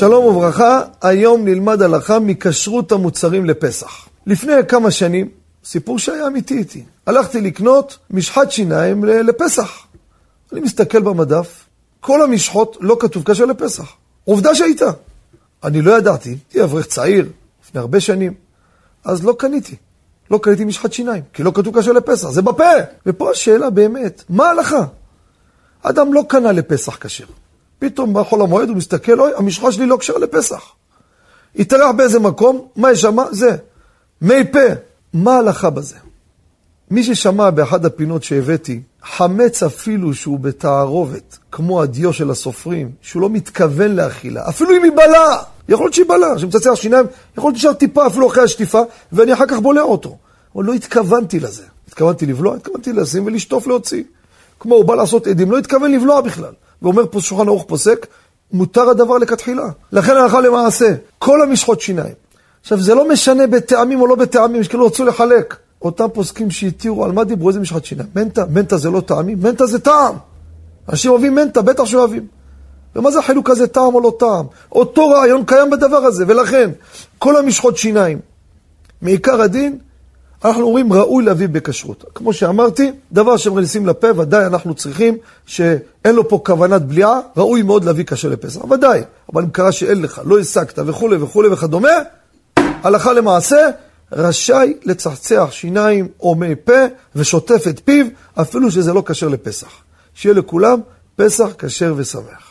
שלום וברכה, היום נלמד הלכה מכשרות המוצרים לפסח. לפני כמה שנים, סיפור שהיה אמיתי איתי, הלכתי לקנות משחת שיניים לפסח. אני מסתכל במדף, כל המשחות לא כתוב כשר לפסח. עובדה שהייתה. אני לא ידעתי, הייתי אברך צעיר, לפני הרבה שנים, אז לא קניתי. לא קניתי משחת שיניים, כי לא כתוב כשר לפסח, זה בפה. ופה השאלה באמת, מה ההלכה? אדם לא קנה לפסח כשר. פתאום בחול המועד הוא מסתכל, אוי, המשחה שלי לא כשרה לפסח. התארח באיזה מקום, מה יש שם? זה. מי פה. מה ההלכה בזה? מי ששמע באחד הפינות שהבאתי, חמץ אפילו שהוא בתערובת, כמו הדיו של הסופרים, שהוא לא מתכוון לאכילה, אפילו אם היא בלה, יכול להיות שהיא בלה, שמצצח שיניים, יכול להיות להישאר טיפה אפילו אחרי השטיפה, ואני אחר כך בולע אותו. אבל לא התכוונתי לזה. התכוונתי לבלוע, התכוונתי לשים ולשטוף להוציא. כמו הוא בא לעשות עדים, לא התכוון לבלוע בכלל. ואומר פה שולחן ערוך פוסק, מותר הדבר לכתחילה. לכן הלכה למעשה, כל המשחות שיניים. עכשיו, זה לא משנה בטעמים או לא בטעמים, שכאילו רצו לחלק. אותם פוסקים שהתירו, על מה דיברו? איזה משחת שיניים? מנטה? מנטה זה לא טעמים? מנטה זה טעם. אנשים אוהבים מנטה, בטח שאוהבים. ומה זה החילוק הזה, טעם או לא טעם? אותו רעיון קיים בדבר הזה, ולכן, כל המשחות שיניים, מעיקר הדין, אנחנו אומרים ראוי להביא בכשרות. כמו שאמרתי, דבר שמכניסים לפה, ודאי אנחנו צריכים שאין לו פה כוונת בליעה, ראוי מאוד להביא כשר לפסח, ודאי. אבל אם קרה שאין לך, לא השגת וכולי וכולי וכדומה, הלכה למעשה, רשאי לצחצח שיניים או מי פה ושוטף את פיו, אפילו שזה לא כשר לפסח. שיהיה לכולם פסח כשר ושמח.